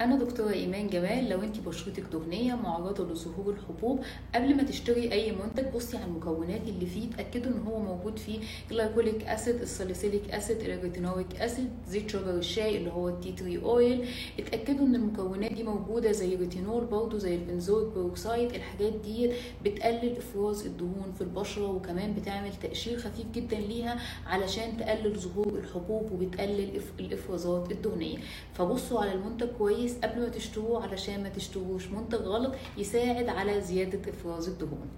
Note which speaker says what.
Speaker 1: أنا دكتورة إيمان جمال لو انت بشرتك دهنية معرضة لظهور الحبوب قبل ما تشتري أي منتج بصي على المكونات اللي فيه اتأكدوا إن هو موجود فيه ال glycolic acid ال salicylic acid ال retinoic acid زيت شجر الشاي اللي هو ال tea tree oil اتأكدوا إن المكونات دي موجودة زي الريتينول برضه زي ال benzoic peroxide الحاجات دي بتقلل إفراز الدهون في البشرة وكمان بتعمل تقشير خفيف جدا ليها علشان تقلل ظهور الحبوب وبتقلل الإفرازات الدهنية. فبصوا على المنتج كويس قبل ما تشتروه علشان ما تشتروش منتج غلط يساعد على زيادة إفراز الدهون.